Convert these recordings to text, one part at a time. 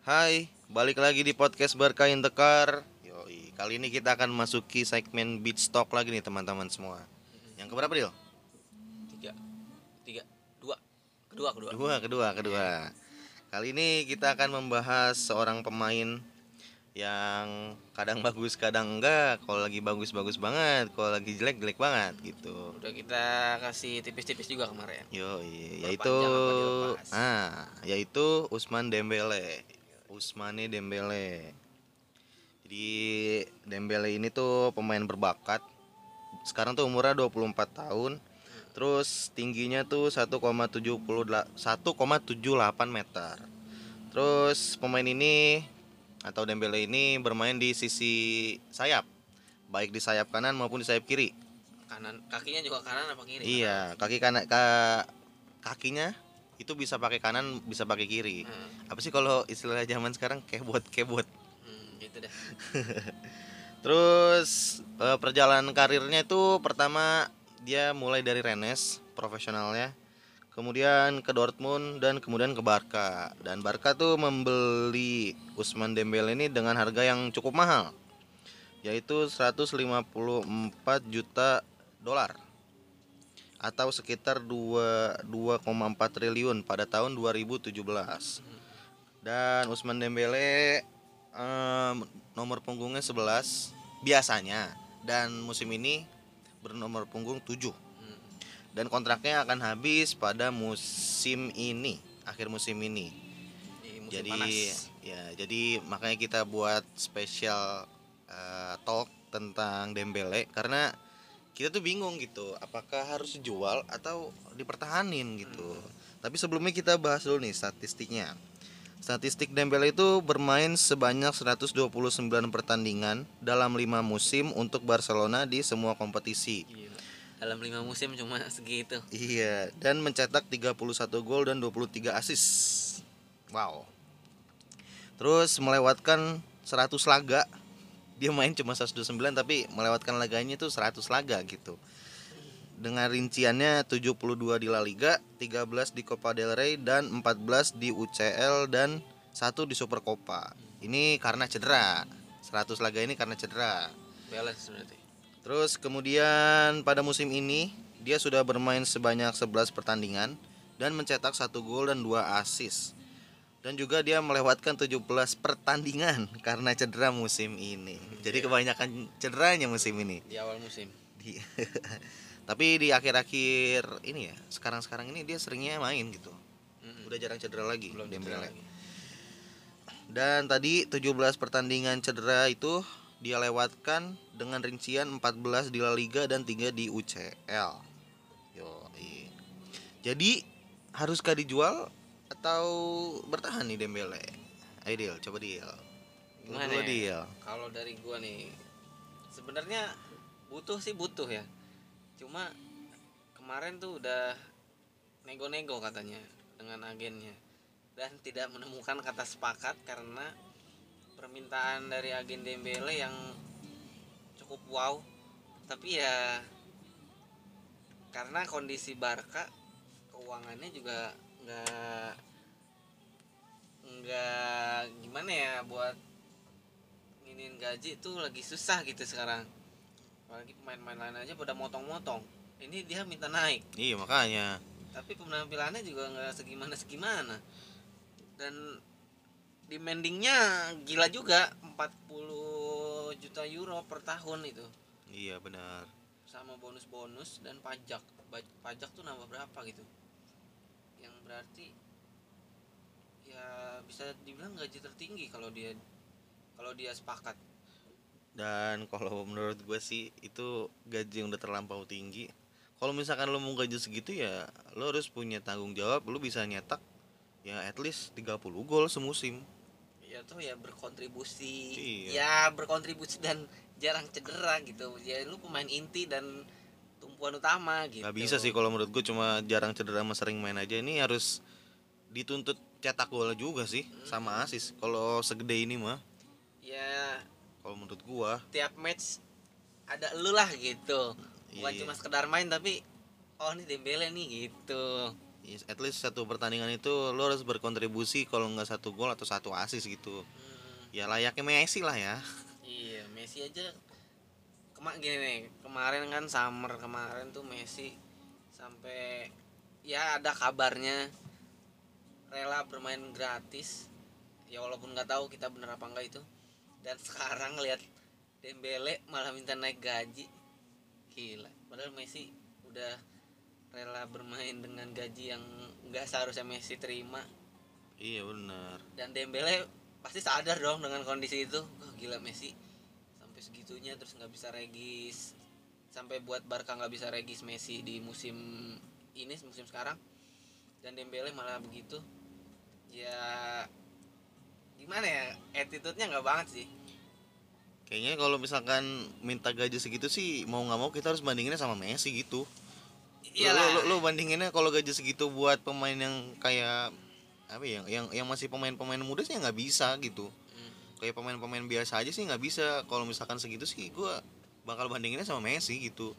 Hai, balik lagi di podcast Berkain Tekar. Yoi, kali ini kita akan masuki segmen beat stock lagi nih teman-teman semua. Yang keberapa Dil? tiga tiga dua kedua kedua Kedua, kedua, kedua. Kali ini kita akan membahas seorang pemain yang kadang bagus, kadang enggak. Kalau lagi bagus, bagus banget. Kalau lagi jelek, jelek banget gitu. udah kita kasih tipis-tipis juga kemarin Yoi, Perpanjang yaitu ah, yaitu Usman Dembele. Usmane Dembele. Jadi Dembele ini tuh pemain berbakat. Sekarang tuh umurnya 24 tahun. Terus tingginya tuh 1,78 1,78 meter. Terus pemain ini atau Dembele ini bermain di sisi sayap. Baik di sayap kanan maupun di sayap kiri. kanan kakinya juga kanan apa kiri Iya, kaki kanan ka, kakinya itu bisa pakai kanan, bisa pakai kiri. hmm, Apa sih kalau istilah zaman sekarang kebot kebot. hmm, gitu dah Terus eh, perjalanan karirnya itu pertama dia mulai dari Rennes profesionalnya, kemudian ke Dortmund dan kemudian ke Barca. Dan Barca tuh membeli Usman Dembele ini dengan harga yang cukup mahal, yaitu 154 juta dolar atau sekitar 2 2,4 triliun pada tahun 2017. Dan Usman Dembele em, nomor punggungnya 11 biasanya. Dan musim ini bernomor punggung 7 Hmm, dan kontraknya akan habis pada musim ini akhir musim ini. Di musim jadi panas. ya jadi makanya kita buat spesial eh, talk tentang Dembele. Karena kita tuh bingung gitu apakah harus dijual atau dipertahanin gitu tapi sebelumnya kita bahas dulu nih statistiknya Statistik Dembele itu bermain sebanyak 129 pertandingan dalam 5 musim untuk Barcelona di semua kompetisi. Gila. dalam lima musim cuma segitu Iya, dan mencetak 31 gol dan 23 assist. Wow. Terus melewatkan 100 laga. Dia main cuma 129 tapi melewatkan laganya itu 100 laga gitu. Dengan rinciannya 72 di La Liga, 13 di Copa del Rey dan 14 di UCL dan satu di Super Copa. Ini karena cedera. 100 laga ini karena cedera. balance berarti Terus kemudian pada musim ini dia sudah bermain sebanyak 11 pertandingan dan mencetak satu gol dan dua assist. Dan juga dia melewatkan 17 pertandingan karena cedera musim ini. Jadi kebanyakan cederanya musim ini. di awal musim Di- Tapi di akhir-akhir ini ya, sekarang-sekarang ini dia seringnya main gitu. Hmm, Udah jarang cedera lagi belum Dembele. cedera lagi. Dan tadi 17 pertandingan cedera itu dia lewatkan dengan rincian 14 di La Liga dan 3 di UCL. Yo, Jadi haruskah dijual atau bertahan nih Dembele? Ayo Dil, coba Dil. Gimana ya? Dil. kalau dari gua nih sebenarnya butuh sih butuh ya cuma kemarin tuh udah nego-nego katanya dengan agennya dan tidak menemukan kata sepakat karena permintaan dari agen Dembele yang cukup wow tapi ya karena kondisi Barca keuangannya juga nggak nggak gimana ya buat nginin gaji tuh lagi susah gitu sekarang. Apalagi pemain-pemain lain aja pada motong-motong. Ini dia minta naik. Iya makanya. tapi penampilannya juga nggak segimana segimana dan demandingnya gila juga 40 juta euro per tahun itu. Iya benar. sama bonus-bonus dan pajak. Pajak tuh nambah berapa gitu berarti ya bisa dibilang gaji tertinggi kalau dia kalau dia sepakat Dan kalau menurut gue sih itu gaji yang udah terlampau tinggi. Kalau misalkan lo mau gaji segitu ya lo harus punya tanggung jawab, lo bisa nyetak ya at least 30 gol semusim. ya tuh ya berkontribusi Iya. ya berkontribusi dan jarang cedera gitu ya lu pemain inti dan tumpuan utama gitu. Gak bisa sih kalau menurut gue cuma jarang cedera sama sering main aja. Ini harus dituntut cetak gol juga sih sama asis. Kalau segede ini mah. Ya. Kalau menurut gua. Tiap match ada lu lah gitu. Bukan Iya. cuma sekedar main tapi oh ini Dembele nih gitu. Yes, at least satu pertandingan itu lo harus berkontribusi kalau nggak satu gol atau satu asis gitu. Hmm, Ya layaknya Messi lah ya. iya Messi aja kema gini nih kemarin kan summer kemarin tuh Messi sampai ya ada kabarnya rela bermain gratis. Ya walaupun nggak tahu kita bener apa enggak itu. Dan sekarang lihat Dembele malah minta naik gaji. Gila padahal Messi udah rela bermain dengan gaji yang nggak seharusnya Messi terima. Iya benar. dan Dembele pasti sadar dong dengan kondisi itu. Wah gila Messi sampai segitunya terus nggak bisa regis. Sampai buat Barca nggak bisa regis Messi di musim ini musim sekarang. Dan Dembele malah begitu. Ya gimana ya attitude-nya nggak banget sih. Kayaknya kalau misalkan minta gaji segitu sih mau nggak mau kita harus bandinginnya sama Messi gitu. Iyalah. Lo, lo, lo bandinginnya kalau gaji segitu buat pemain yang kayak apa ya, yang yang masih pemain-pemain muda sih nggak bisa gitu. Kayak pemain-pemain biasa aja sih nggak bisa. Kalau misalkan segitu sih gua bakal bandinginnya sama Messi gitu.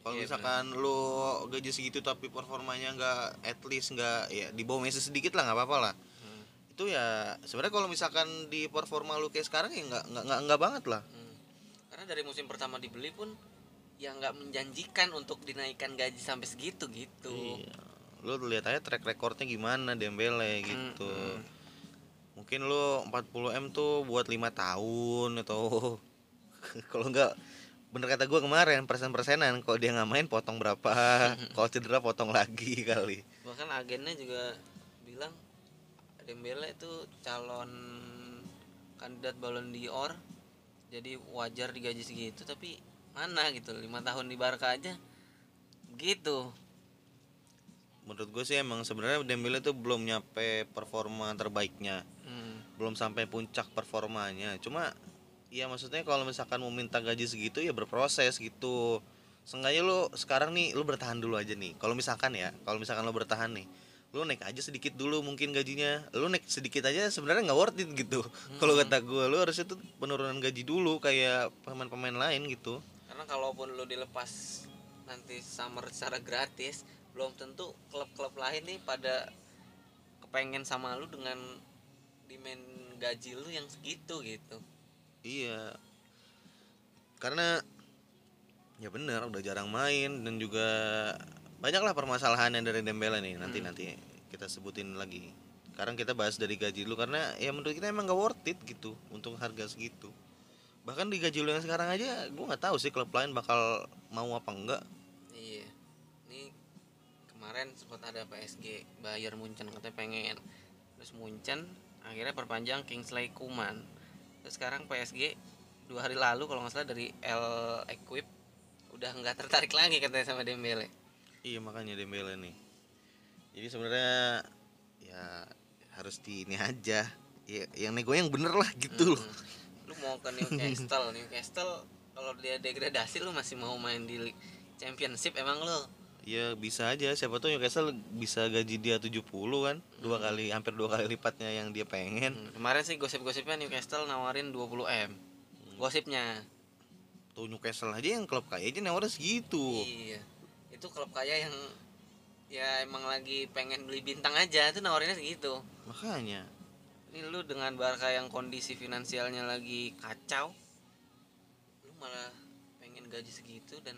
Kalau Iya, misalkan lo gaji segitu tapi performanya nggak at least nggak ya di bawah Messi sedikit lah nggak apa-apa lah. hmm, Itu ya sebenarnya kalau misalkan di performa lu kayak sekarang ya nggak nggak nggak banget lah. hmm. karena dari musim pertama dibeli pun ya nggak menjanjikan untuk dinaikkan gaji sampai segitu gitu Iya. Lu lihat aja track recordnya gimana Dembele gitu. Hmm, hmm. Mungkin lu 40 m tuh buat lima tahun atau kalau enggak bener kata gua kemarin persen-persenan. Kalau dia nggak main potong berapa? Kalau cedera potong lagi kali. Bahkan agennya juga bilang Dembele itu calon kandidat Ballon d'Or jadi wajar digaji segitu tapi mana gitu lima tahun di Barca aja gitu. Menurut gue sih emang sebenarnya Dembele tuh belum nyampe performa terbaiknya. Belum sampai puncak performanya. Cuma ya maksudnya kalau misalkan mau minta gaji segitu ya berproses gitu. Seenggaknya lu sekarang nih lu bertahan dulu aja nih. Kalau misalkan ya kalau misalkan lu bertahan nih lu naik aja sedikit dulu mungkin gajinya. Lu naik sedikit aja sebenarnya nggak worth it gitu kalau kata gue lu harusnya tuh penurunan gaji dulu kayak pemain-pemain lain gitu. Karena kalaupun lo dilepas nanti summer secara gratis belum tentu klub-klub lain nih pada kepengen sama lu dengan demand gaji lu yang segitu gitu Iya. Karena ya benar udah jarang main dan juga banyaklah permasalahan yang dari Dembele nih nanti nanti kita sebutin lagi. Sekarang kita bahas dari gaji lu karena ya menurut kita emang gak worth it gitu untuk harga segitu. Bahkan di gaji lu yang sekarang aja gua nggak tahu sih klub lain bakal mau apa enggak. Iya. Ini kemarin sempat ada PSG Bayern Munchen katanya pengen. Terus Munchen akhirnya perpanjang Kingsley Coman. Terus sekarang PSG dua hari lalu kalau nggak salah dari L Equip udah nggak tertarik lagi katanya sama Dembele. Iya makanya Dembele nih. Jadi sebenarnya ya harus di ini aja. Ya, yang nego yang bener lah gitu loh. Hmm. Lu mau ke Newcastle, Newcastle kalau dia degradasi lu masih mau main di Championship emang lu? Ya bisa aja, siapa tuh Newcastle bisa gaji dia 70 kan Dua kali, hampir dua kali lipatnya yang dia pengen Hmm, Kemarin sih gosip-gosipnya Newcastle nawarin 20 m. Gosipnya. Tuh Newcastle aja yang klub kaya aja nawarin segitu Iya. Itu klub kaya yang ya emang lagi pengen beli bintang aja tuh nawarinnya segitu. Makanya Ini lu dengan Barca yang kondisi finansialnya lagi kacau, lu malah pengen gaji segitu dan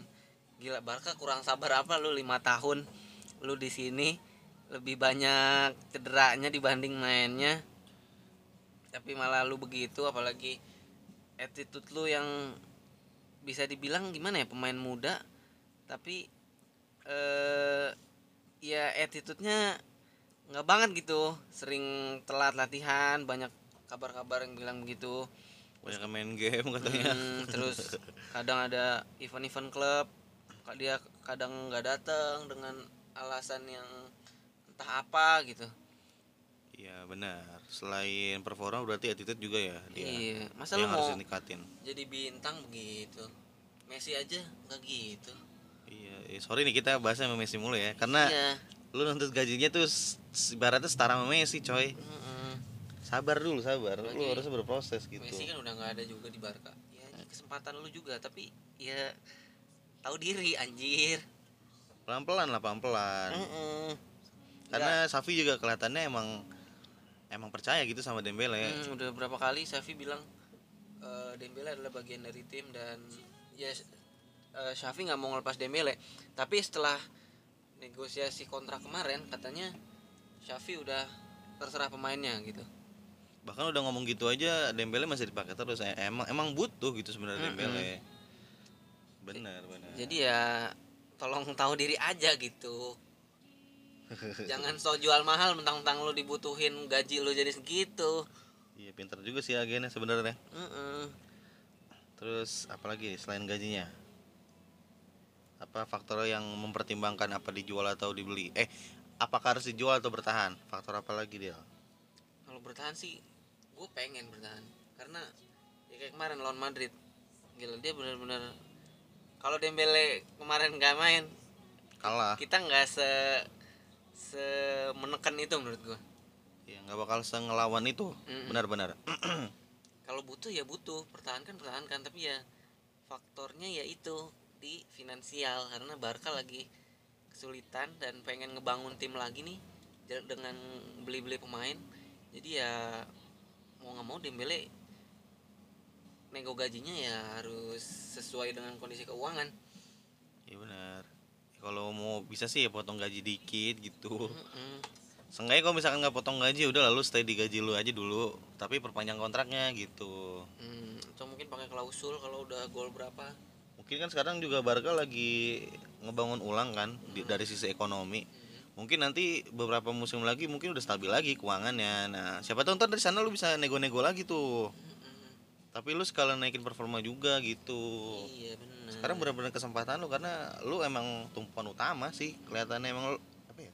gila Barca kurang sabar apa lu? Lima tahun lu di sini lebih banyak cederanya dibanding mainnya. Tapi malah lu begitu apalagi attitude lu yang bisa dibilang gimana ya pemain muda. Tapi eh ya attitude-nya nggak banget gitu. Sering telat latihan banyak kabar-kabar yang bilang begitu. Banyak main game katanya. Hmm, terus kadang ada event-event klub dia kadang nggak datang dengan alasan yang entah apa gitu. Iya benar. Selain performa berarti attitude juga ya dia. Iya masa lu Yang mau harus ditingkatin. jadi bintang begitu? Messi aja nggak gitu. Iya, eh, sorry nih kita bahasnya sama Messi mulu ya. Karena iya. lu nuntut gajinya tuh ibaratnya setara sama Messi coy. Mm-mm. Sabar dulu, sabar. Lu Lagi- harusnya berproses gitu. Messi kan udah nggak ada juga di Barca. Ya kesempatan lu juga tapi ya tahu diri anjir Pelan-pelan lah, pelan-pelan Mm-mm. karena Safi juga kelihatannya emang emang percaya gitu sama Dembele Hmm, udah berapa kali Xavi bilang eh, Dembele adalah bagian dari tim dan ya eh, Xavi nggak mau ngelepas Dembele. Tapi setelah negosiasi kontrak kemarin katanya Xavi udah terserah pemainnya gitu. bahkan udah ngomong gitu aja Dembele masih dipakai terus Eh, emang emang butuh gitu sebenarnya Mm-mm. Dembele benar benar. Jadi ya tolong tahu diri aja gitu. Jangan so jual mahal mentang-mentang lu dibutuhin gaji lu jadi segitu. iya pintar juga sih agennya sebenarnya. Terus apalagi selain gajinya? Apa faktor yang mempertimbangkan apa dijual atau dibeli? Eh apakah harus dijual atau bertahan? Faktor apa lagi dia Kalau bertahan sih gue pengen bertahan. Karena ya kayak kemarin lawan Madrid. Gila dia benar-benar kalau Dembele kemarin nggak main kalah. kita nggak se se menekan itu menurut gue ya nggak bakal se ngelawan itu. Mm-mm. benar-benar. Kalau butuh ya butuh pertahankan pertahankan. Tapi ya faktornya ya itu di finansial. Karena Barca lagi kesulitan dan pengen ngebangun tim lagi nih dengan beli-beli pemain. Jadi ya mau nggak mau Dembele nego gajinya ya harus sesuai dengan kondisi keuangan. Iya benar. Ya, kalau mau bisa sih ya potong gaji dikit gitu. Mm-mm. Seenggaknya kalau misalkan nggak potong gaji udah lalu stay di gaji lu aja dulu tapi perpanjang kontraknya gitu. Hmm, atau mungkin pakai klausul kalau udah gol berapa. Mungkin kan sekarang juga Barca lagi ngebangun ulang kan di- dari sisi ekonomi. Mungkin nanti beberapa musim lagi mungkin udah stabil lagi keuangannya. Nah siapa tahu ntar dari sana lu bisa nego-nego lagi tuh. Tapi lu sekalian naikin performa juga gitu. Iya benar sekarang benar-benar kesempatan lu karena lu emang tumpuan utama sih kelihatannya emang lu apa ya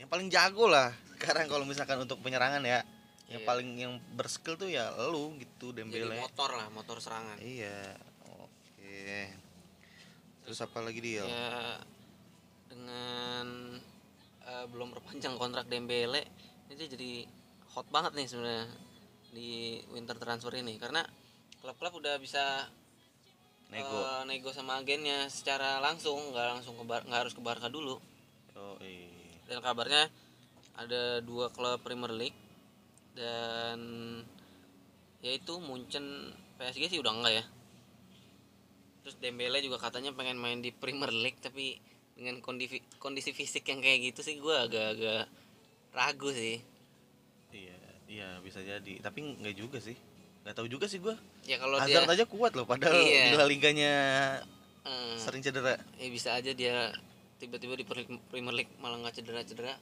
yang paling jago lah sekarang kalau misalkan untuk penyerangan ya. Yang Iya. paling yang berskill tuh ya lu gitu jadi Dembele motor lah motor serangan. Iya oke. Terus apa lagi dia ya dengan eh, belum perpanjang kontrak Dembele ini jadi hot banget nih sebenarnya di winter transfer ini. Karena klub-klub udah bisa nego. eh, nego sama agennya secara langsung nggak langsung ke Bar- nggak harus ke Barca dulu. Oh iya dan kabarnya ada dua klub Premier League dan yaitu Munchen PSG sih udah enggak ya. Terus Dembele juga katanya pengen main di Premier League tapi dengan kondisi kondisi fisik yang kayak gitu sih gue agak-agak ragu sih. Iya iya bisa jadi. Tapi nggak juga sih nggak tahu juga sih gua ya kalau dia Hazard aja kuat loh padahal Iya. di La Liganya eh, sering cedera ya bisa aja dia tiba-tiba di Pre- Premier League malah nggak cedera-cedera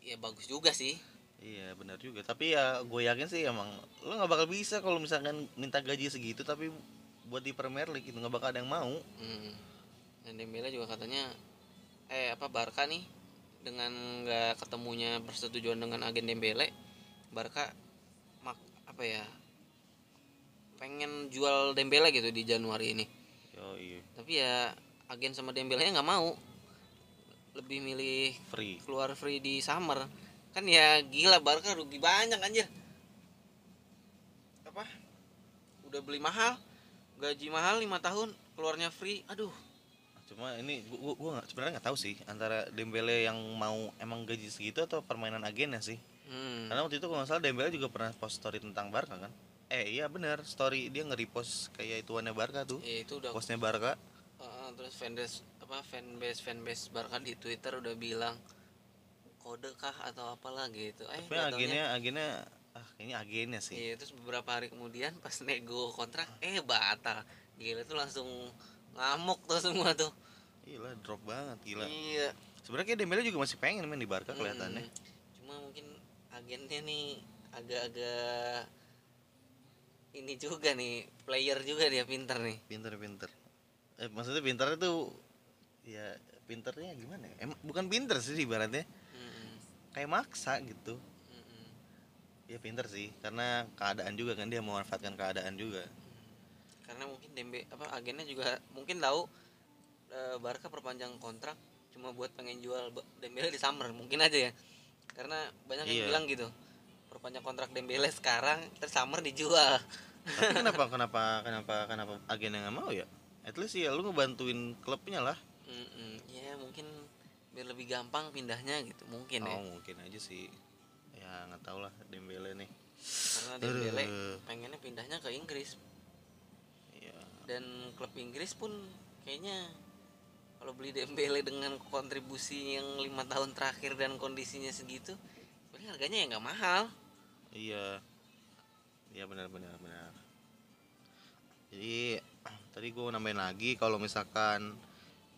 ya bagus juga sih Iya benar juga. Tapi ya gue yakin sih emang lo nggak bakal bisa kalau misalkan minta gaji segitu tapi buat di Premier League itu nggak bakal ada yang mau. Hmm. Dan Dembele juga katanya eh apa Barca nih dengan nggak ketemunya persetujuan dengan agen Dembele, Barca mak apa ya pengen jual Dembele gitu di Januari ini. Yo iya Tapi ya agen sama Dembele nggak mau lebih milih free. keluar free di summer kan ya gila Barca rugi banyak anjir apa udah beli mahal gaji mahal lima tahun keluarnya free aduh Cuma ini gua gua nggak sebenarnya nggak tahu sih antara Dembele yang mau emang gaji segitu atau permainan agennya sih. hmm. Karena waktu itu kalau nggak salah Dembele juga pernah post story tentang Barca kan. Eh iya benar story dia nge-repost kayak ituannya Barca tuh. ya itu udah Postnya Barca. uh, terus fanbase apa fanbase fanbase Barca di Twitter udah bilang kode kah atau apalah gitu eh Tapi agennya agennya ah kayaknya agennya sih. Iya terus beberapa hari kemudian pas nego kontrak eh batal gila tuh langsung ngamuk tuh semua tuh Gila drop banget gila. iya Sebenarnya Dembele juga masih pengen main di Barca kelihatannya. Mm, cuma mungkin agennya nih agak-agak ini juga nih player juga dia pinter nih. Pinter pinter. Eh maksudnya pinter itu ya pinternya gimana ya? Emang bukan pinter sih ibaratnya. Mm-mm, kayak maksa gitu. Mm-mm. ya pinter sih karena keadaan juga kan dia memanfaatkan keadaan juga. Karena mungkin Dembe apa agennya juga mungkin tahu eh, Barca perpanjang kontrak cuma buat pengen jual Dembele di summer mungkin aja ya. Karena banyak yang Iya. bilang gitu perpanjang kontrak Dembele sekarang terus summer dijual. Tapi kenapa kenapa kenapa kenapa agen yang nggak mau ya? At least ya lu ngebantuin klubnya lah. Mm-mm. ya mungkin biar lebih gampang pindahnya gitu mungkin ya. Oh mungkin aja sih. Ya nggak tahu lah Dembele nih. Karena Dembele Aduh. pengennya pindahnya ke Inggris. Ya dan klub Inggris pun kayaknya kalau beli Dembele dengan kontribusi yang lima tahun terakhir dan kondisinya segitu paling harganya ya nggak mahal iya. Iya benar benar benar. Jadi tadi gue nambahin lagi kalau misalkan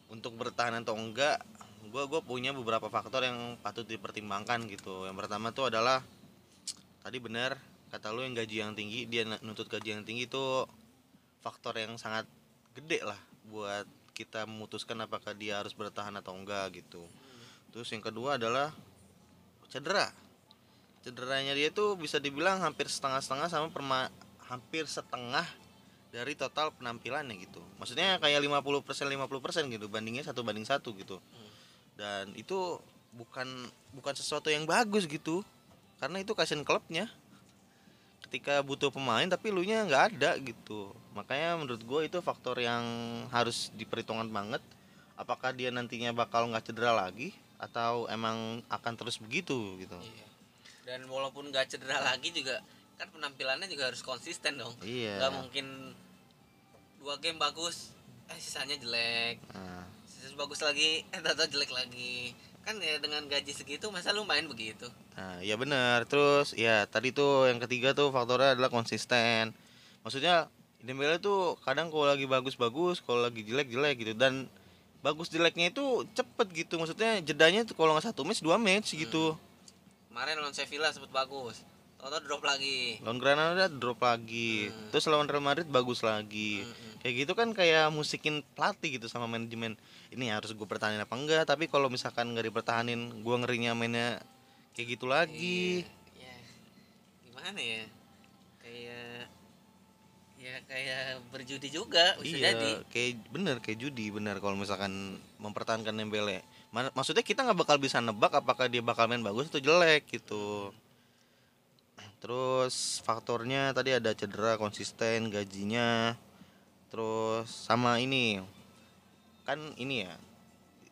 untuk bertahan atau enggak gue gue punya beberapa faktor yang patut dipertimbangkan gitu. Yang pertama tuh adalah tadi benar kata lu yang gaji yang tinggi dia nuntut gaji yang tinggi itu faktor yang sangat gede lah buat kita memutuskan apakah dia harus bertahan atau enggak gitu. Terus yang kedua adalah cedera cederanya dia tuh bisa dibilang hampir setengah-setengah sama perma hampir setengah dari total penampilannya gitu. Maksudnya kayak 50% 50% gitu bandingnya satu banding satu gitu. Dan itu bukan bukan sesuatu yang bagus gitu. Karena itu kasihan klubnya. Ketika butuh pemain tapi lu nya nggak ada gitu. Makanya menurut gue itu faktor yang harus diperhitungkan banget. Apakah dia nantinya bakal nggak cedera lagi atau emang akan terus begitu gitu. Iya. Dan walaupun nggak cedera lagi juga kan penampilannya juga harus konsisten dong iya nggak mungkin dua game bagus eh sisanya jelek Nah, sisa bagus lagi eh tato jelek lagi kan ya dengan gaji segitu masa lu main begitu Nah, ya benar. Terus ya tadi tuh yang ketiga tuh faktornya adalah konsisten. Maksudnya Dembele tuh kadang kalau lagi bagus-bagus, kalau lagi jelek-jelek gitu dan bagus jeleknya itu cepet gitu. Maksudnya jedanya tuh kalau nggak satu match dua match gitu. Kemarin lawan Sevilla sempat bagus Toto drop lagi Lawan Granada drop lagi. Hmm. Terus lawan Real Madrid bagus lagi. Mm-mm. Kayak gitu kan kayak musikin pelatih gitu sama manajemen. Ini harus gue pertahanin apa enggak? Tapi kalau misalkan nggak dipertahanin, gue ngerinya mainnya kayak gitu lagi. Iya, ya gimana ya kayak ya kayak berjudi juga bisa iya, jadi kayak bener kayak judi bener kalau misalkan mempertahankan Dembele. Ma- Maksudnya kita nggak bakal bisa nebak apakah dia bakal main bagus atau jelek gitu. Terus faktornya tadi ada cedera, konsisten, gajinya, terus sama ini kan ini ya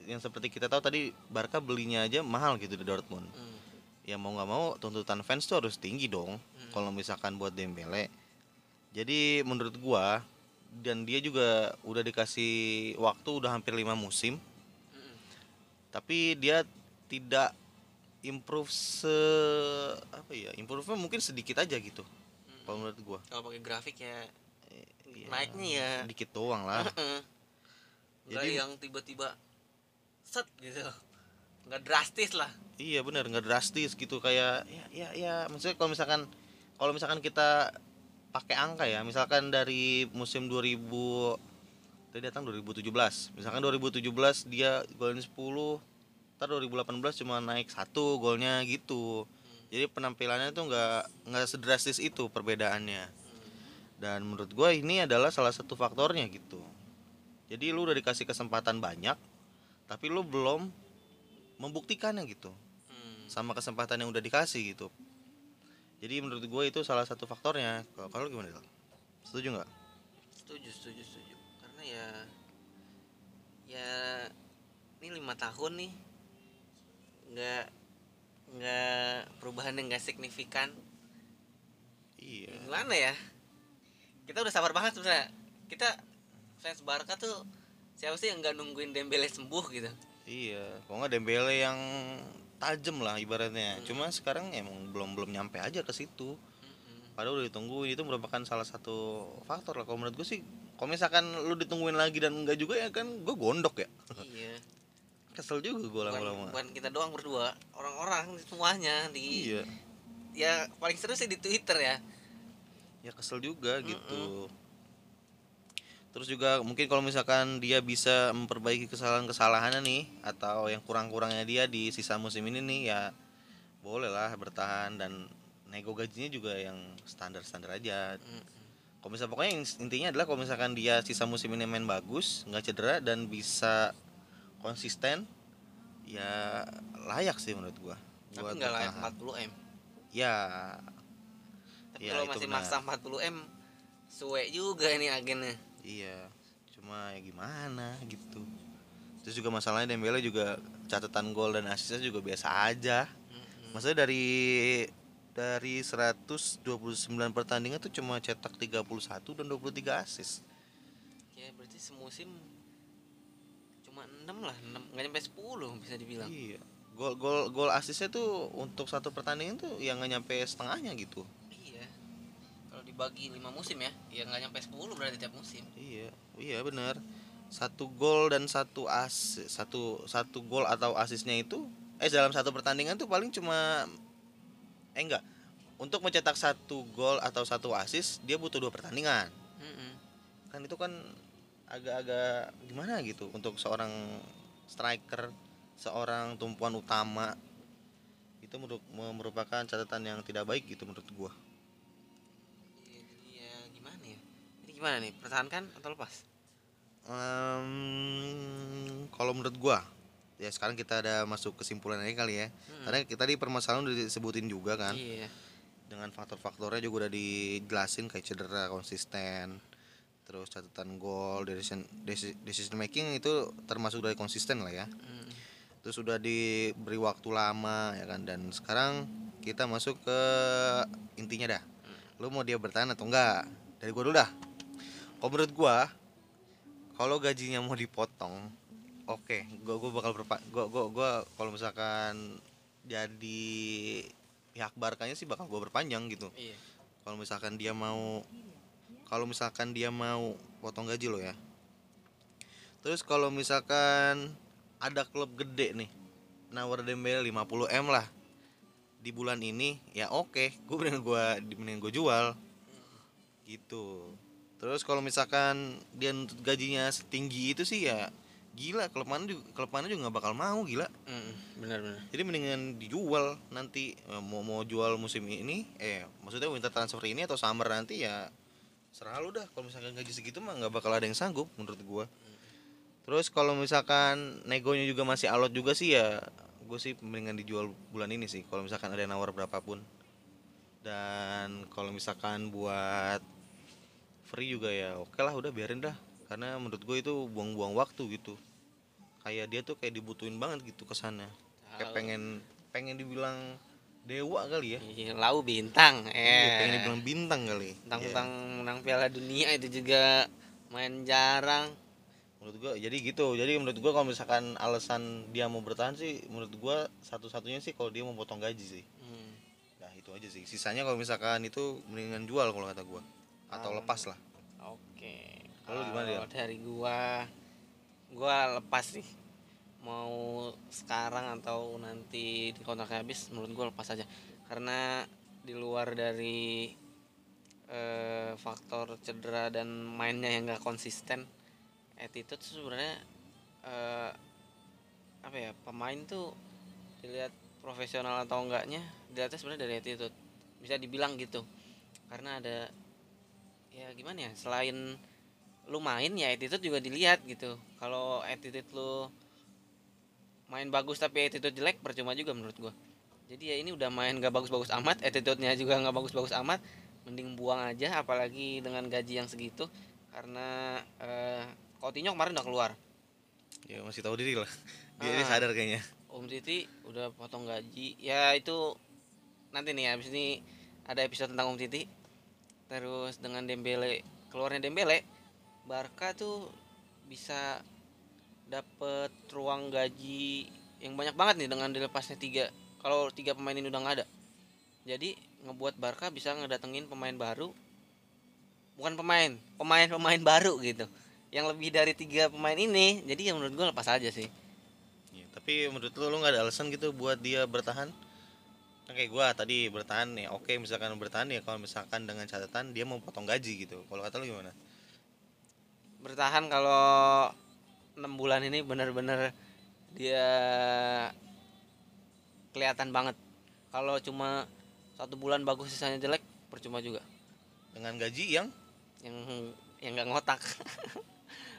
yang seperti kita tahu tadi Barca belinya aja mahal gitu di Dortmund. Hmm, Ya mau nggak mau tuntutan fans tuh harus tinggi dong hmm. kalau misalkan buat Dembele. Jadi menurut gua dan dia juga udah dikasih waktu udah hampir lima musim. Tapi dia tidak improve se apa ya improve mungkin sedikit aja gitu Mm-mm. kalau menurut gua. Kalau pakai grafik ya Iya, naiknya ya. dikit doang lah. Nggak Jadi- yang tiba-tiba set gitu. Nggak drastis lah. Iya bener nggak drastis gitu kayak ya ya ya maksudnya kalau misalkan kalau misalkan kita pakai angka ya misalkan dari musim 2000 tadi datang 2017 misalkan 2017 dia golin 10 ntar 2018 cuma naik satu golnya gitu. Jadi penampilannya tuh nggak nggak sedrastis itu perbedaannya. Dan menurut gue ini adalah salah satu faktornya gitu. Jadi lu udah dikasih kesempatan banyak tapi lu belum membuktikannya gitu. Sama kesempatan yang udah dikasih gitu. Jadi menurut gue itu salah satu faktornya. Kalau gimana setuju nggak? Setuju setuju ya ya ini lima tahun nih nggak nggak perubahannya nggak signifikan. Iya. Gimana ya? Kita udah sabar banget sebenarnya. Kita fans Barca tuh siapa sih yang nggak nungguin Dembele sembuh gitu? Iya kalau nggak Dembele yang tajam lah ibaratnya. Hmm. cuma sekarang emang belum belum nyampe aja ke situ. Padahal udah ditungguin itu merupakan salah satu faktor lah. Kalau menurut gue sih kalau misalkan lu ditungguin lagi dan enggak juga ya kan gue gondok ya. Iya. Kesel juga gue lama-lama. bukan kita doang berdua orang-orang semuanya di iya. Ya paling seru sih di Twitter ya. Ya kesel juga gitu. Terus juga mungkin kalau misalkan dia bisa memperbaiki kesalahan-kesalahannya nih atau yang kurang-kurangnya dia di sisa musim ini nih ya boleh lah bertahan dan nego gajinya juga yang standar-standar aja Mm-mm. kalau misalnya pokoknya in- intinya adalah kalau misalkan dia sisa musim ini main bagus nggak cedera dan bisa konsisten ya layak sih menurut gua tapi buat nggak layak bertahan. 40 m ya tapi Ya, kalau masih benar. maksa 40 m suwe juga ini agennya Iya, cuma ya gimana gitu. Terus juga masalahnya Dembele juga catatan gol dan asisnya juga biasa aja. Maksudnya dari dari 129 pertandingan tuh cuma cetak 31 dan 23 asis. ya berarti semusim cuma 6 lah 6 nggak nyampe 10 bisa dibilang Iya. Gol gol gol asisnya tuh untuk satu pertandingan tuh yang nggak nyampe setengahnya gitu. iya kalau dibagi 5 musim ya ya nggak nyampe 10 berarti tiap musim Iya, iya benar. Satu gol dan satu asis, satu satu gol atau asisnya itu eh dalam satu pertandingan tuh paling cuma eh enggak. Untuk mencetak satu gol atau satu asis dia butuh dua pertandingan. Mm-mm. Kan itu kan agak-agak gimana gitu untuk seorang striker, seorang tumpuan utama itu meru- merupakan catatan yang tidak baik gitu menurut gua. Jadi ya gimana ya ini gimana nih pertahankan atau lepas Em, kalau menurut gua ya sekarang kita ada masuk kesimpulan aja kali ya. Hmm. karena kita di permasalahan udah disebutin juga kan. Iya. Dengan faktor-faktornya juga udah dijelasin kayak cedera konsisten terus catatan gol decision deci- decision making itu termasuk dari konsisten lah ya. Mm. terus sudah diberi waktu lama ya kan. Dan sekarang kita masuk ke intinya dah. Lu mau dia bertahan atau enggak? Dari gua dulu dah. Kalau menurut gua kalau gajinya mau dipotong oke gua gua bakal berpa gua gua gua kalau misalkan jadi pihak Barkanya sih bakal gua berpanjang gitu. Iya. Kalau misalkan dia mau kalau misalkan dia mau potong gaji lo ya. Terus kalau misalkan ada klub gede nih nawar Dembele 50 m lah di bulan ini ya oke gue mending gue mending gue jual. Gitu. Terus kalau misalkan dia gajinya setinggi itu sih ya gila mana juga mana juga nggak bakal mau gila. Mm, benar-benar jadi mendingan dijual nanti Eh, mau mau jual musim ini eh maksudnya winter transfer ini atau summer nanti ya serah lu dah. Kalau misalkan gaji segitu mah nggak bakal ada yang sanggup menurut gua. Terus kalau misalkan negonya juga masih alot juga sih ya gue sih mendingan dijual bulan ini sih kalau misalkan ada yang nawar berapapun. Dan kalau misalkan buat free juga ya oke lah udah biarin dah karena menurut gue itu buang-buang waktu gitu. Kayak dia tuh kayak dibutuhin banget gitu ke sana kayak pengen pengen dibilang dewa kali ya. Iya, lau bintang Iya, eh. pengen dibilang bintang kali. Tentang menang Piala Dunia itu juga main jarang. Menurut gua jadi gitu. Jadi menurut gua kalau misalkan alasan dia mau bertahan sih menurut gua satu-satunya sih kalau dia mau potong gaji sih. Hmm. nah itu aja sih. Sisanya kalau misalkan itu mendingan jual kalau kata gua. Atau Ah. lepas lah Kalau lu gimana, Kalau dari gua gua lepas sih. Mau sekarang atau nanti di kontraknya habis menurut gua lepas aja. Karena di luar dari eh, faktor cedera dan mainnya yang gak konsisten, attitude sebenarnya eh, apa ya pemain tuh dilihat profesional atau enggaknya dilihatnya sebenarnya dari attitude bisa dibilang gitu karena ada ya gimana ya selain lu main ya attitude juga dilihat gitu. Kalau attitude lu main bagus tapi attitude jelek percuma juga menurut gua. Jadi ya ini udah main gak bagus-bagus amat attitude-nya juga nggak bagus-bagus amat mending buang aja apalagi dengan gaji yang segitu. Karena eh, Coutinho kemarin udah keluar. Ya masih tahu diri lah. Dia, dia Ah. sadar kayaknya. Om Titi udah potong gaji. Ya itu nanti nih habis ini ada episode tentang Om Titi. Terus dengan Dembele keluarnya Dembele Barca tuh bisa dapet ruang gaji yang banyak banget nih dengan dilepasnya tiga kalau tiga pemain ini udah nggak ada. Jadi ngebuat Barca bisa ngedatengin pemain baru bukan pemain pemain pemain baru gitu. Yang lebih dari tiga pemain ini jadi ya menurut gue lepas aja sih. Ya, tapi menurut lu lu nggak ada alasan gitu buat dia bertahan? Kan kayak gua tadi bertahan nih oke misalkan bertahan ya kalau misalkan dengan catatan dia mau potong gaji gitu. Kalau kata lu gimana bertahan kalau enam bulan ini bener-bener dia kelihatan banget. Kalau cuma satu bulan bagus sisanya jelek percuma juga. Dengan gaji yang? Yang yang nggak ngotak.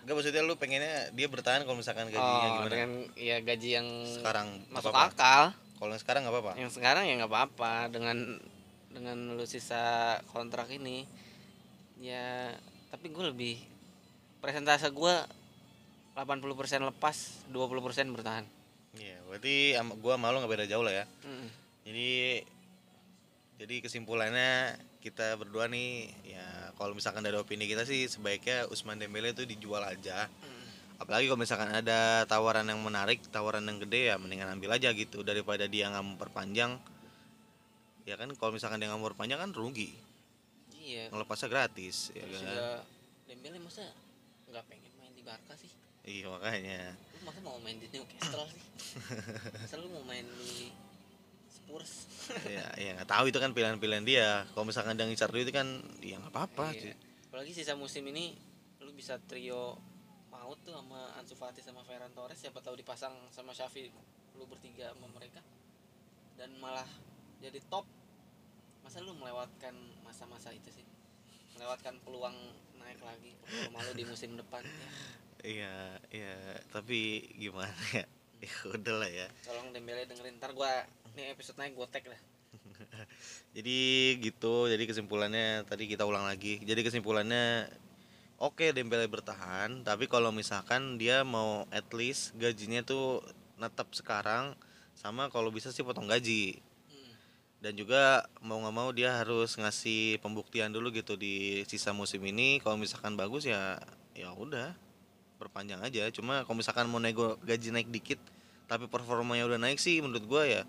Enggak maksudnya lu pengennya dia bertahan kalau misalkan gajinya oh gimana? dengan ya gaji yang sekarang masuk apa-apa. akal. Kalau yang sekarang nggak apa-apa? Yang sekarang ya nggak apa-apa. Dengan dengan lu sisa kontrak ini ya tapi gue lebih presentase gue 80% lepas 20% bertahan Iya, berarti sama gua malu nggak beda jauh lah ya. Mm. Jadi jadi kesimpulannya kita berdua nih ya kalau misalkan dari opini kita sih sebaiknya Usman Dembele itu dijual aja. Mm. Apalagi kalau misalkan ada tawaran yang menarik, tawaran yang gede ya mendingan ambil aja gitu daripada dia nggak memperpanjang. Ya kan kalau misalkan dia nggak mau perpanjang kan rugi. Iya. Ngelepasnya gratis ya kan. Dembele masa nggak pengen main di Barca sih? Iya makanya. Lu masa mau main di Newcastle sih? Masa lu mau main di Spurs? ya ya nggak tahu itu kan pilihan-pilihan dia. Kalau misalkan dia ngincar duit kan ya nggak apa-apa. Iya. Apalagi sisa musim ini lu bisa trio maut tuh sama Ansu Fati sama Ferran Torres siapa tahu dipasang sama Xavi lu bertiga sama mereka dan malah jadi top masa lu melewatkan masa-masa itu sih melewatkan peluang naik lagi malu di musim depan ya Iya, iya, tapi gimana ya? Ya udah lah ya. tolong Dembele dengerin ntar gua nih episode naik gua tag lah Jadi gitu, jadi kesimpulannya tadi kita ulang lagi. Jadi kesimpulannya oke Dembele bertahan, tapi kalau misalkan dia mau at least gajinya tuh netap sekarang sama kalau bisa sih potong gaji. Dan juga mau nggak mau dia harus ngasih pembuktian dulu gitu di sisa musim ini. Kalau misalkan bagus ya ya udah perpanjang aja. Cuma kalau misalkan mau nego gaji naik dikit tapi performanya udah naik sih menurut gua ya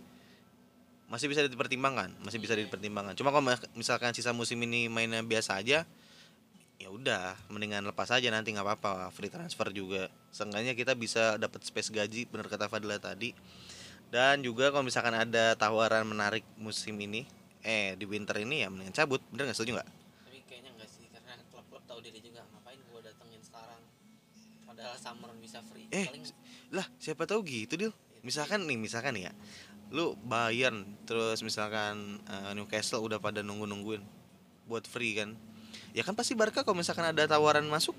masih bisa dipertimbangkan, masih bisa dipertimbangkan. Cuma kalau misalkan sisa musim ini mainnya biasa aja, ya udah, mendingan lepas aja nanti nggak apa-apa, free transfer juga. Seenggaknya kita bisa dapat space gaji, bener kata Fadila tadi. Dan juga kalau misalkan ada tawaran menarik musim ini, eh di winter ini ya mendingan cabut, bener nggak setuju nggak? tapi kayaknya enggak sih karena klub-klub tahu diri juga ngapain gua datengin sekarang padahal summer bisa free Eh, paling Lah, siapa tahu gitu deal. Misalkan nih, misalkan ya, lu Bayern terus misalkan eh, Newcastle udah pada nunggu-nungguin buat free kan. Ya kan pasti Barca kalau misalkan ada tawaran masuk,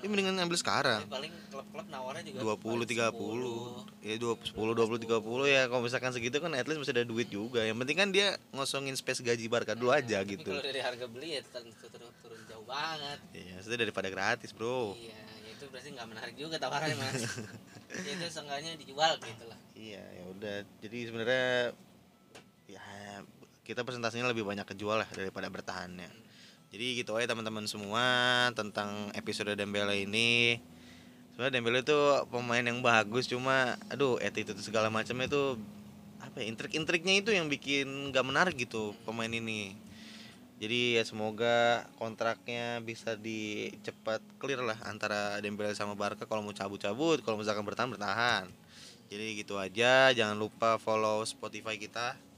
dia mendingan ngambil sekarang. tapi paling klub-klub nawarnya juga 20 paling 30. Ya 20 10 20 30 ya kalau misalkan segitu kan at least masih ada duit juga. Yang penting kan dia ngosongin space gaji Barca dulu aja Tapi gitu. kalau dari harga beli ya turun, turun, turun jauh banget. Iya, maksudnya daripada gratis, Bro. Iya, ya itu berarti nggak menarik juga tawarannya mas. ya itu seenggaknya dijual gitu lah. Iya, ya udah. Jadi sebenarnya ya kita presentasinya lebih banyak kejual lah daripada bertahannya. Jadi gitu aja teman-teman semua tentang episode Dembele ini. Sebenarnya Dembele itu pemain yang bagus cuma aduh attitude segala macamnya itu apa ya intrik-intriknya itu yang bikin gak menarik gitu pemain ini. Jadi ya semoga kontraknya bisa dicepat clear lah antara Dembele sama Barca kalau mau cabut-cabut, kalau misalkan bertahan bertahan. Jadi gitu aja, jangan lupa follow Spotify kita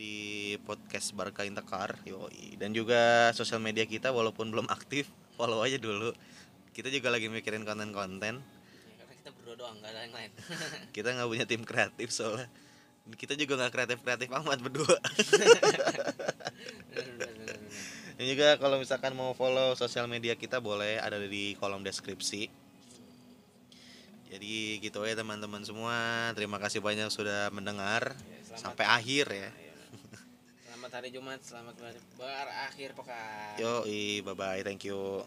di podcast Barca Intekar, yoi. Dan juga sosial media kita walaupun belum aktif, follow aja dulu. Kita juga lagi mikirin konten-konten. Ya, karena kita berdua doang nggak ada yang lain. Kita nggak punya tim kreatif soalnya. Kita juga nggak kreatif-kreatif amat berdua. Dan juga kalau misalkan mau follow sosial media kita boleh ada di kolom deskripsi. Jadi gitu ya teman-teman semua. Terima kasih banyak sudah mendengar Ya, sampai akhir ya. Ayo. Selamat hari Jumat, selamat berakhir pekan. Yo, bye bye, thank you.